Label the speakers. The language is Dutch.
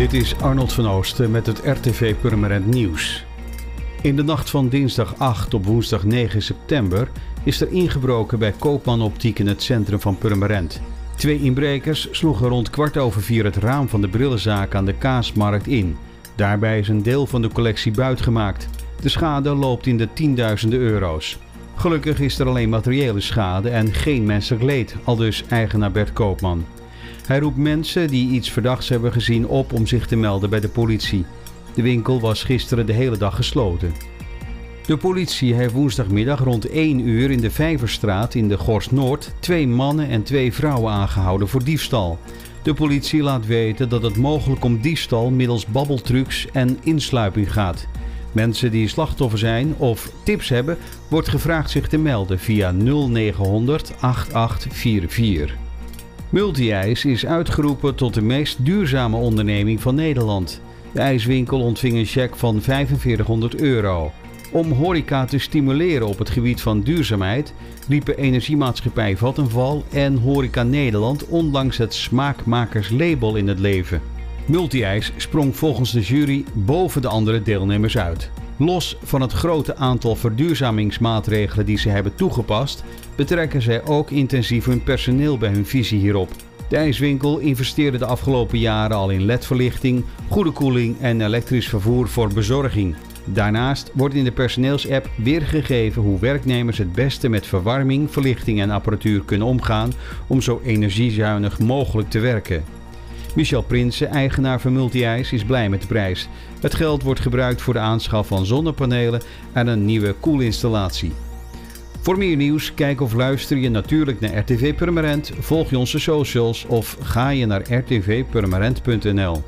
Speaker 1: Dit is Arnold van Oosten met het RTV Purmerend Nieuws. In de nacht van dinsdag 8 op woensdag 9 september is er ingebroken bij Koopman Optiek in het centrum van Purmerend. Twee inbrekers sloegen rond kwart over vier het raam van de brillenzaak aan de Kaasmarkt in. Daarbij is een deel van de collectie buitgemaakt. De schade loopt in de tienduizenden euro's. Gelukkig is er alleen materiële schade en geen menselijk leed, aldus eigenaar Bert Koopman. Hij roept mensen die iets verdachts hebben gezien op om zich te melden bij de politie. De winkel was gisteren de hele dag gesloten. De politie heeft woensdagmiddag rond 1 uur in de Vijverstraat in de Gorst Noord twee mannen en twee vrouwen aangehouden voor diefstal. De politie laat weten dat het mogelijk om diefstal middels babbeltrucs en insluiping gaat. Mensen die slachtoffer zijn of tips hebben, wordt gevraagd zich te melden via 0900 8844. Multi-ijs is uitgeroepen tot de meest duurzame onderneming van Nederland. De ijswinkel ontving een cheque van 4500 euro. Om horeca te stimuleren op het gebied van duurzaamheid riepen energiemaatschappij Vattenval en Horeca Nederland onlangs het smaakmakerslabel in het leven. Multi-ijs sprong volgens de jury boven de andere deelnemers uit. Los van het grote aantal verduurzamingsmaatregelen die ze hebben toegepast, betrekken zij ook intensief hun personeel bij hun visie hierop. De ijswinkel investeerde de afgelopen jaren al in ledverlichting, goede koeling en elektrisch vervoer voor bezorging. Daarnaast wordt in de personeelsapp weergegeven hoe werknemers het beste met verwarming, verlichting en apparatuur kunnen omgaan om zo energiezuinig mogelijk te werken. Michel Prinsen, eigenaar van Multi-IJs, is blij met de prijs. Het geld wordt gebruikt voor de aanschaf van zonnepanelen en een nieuwe koelinstallatie. Voor meer nieuws, kijk of luister je natuurlijk naar RTV Permanent, volg je onze socials of ga je naar rtvpermanent.nl.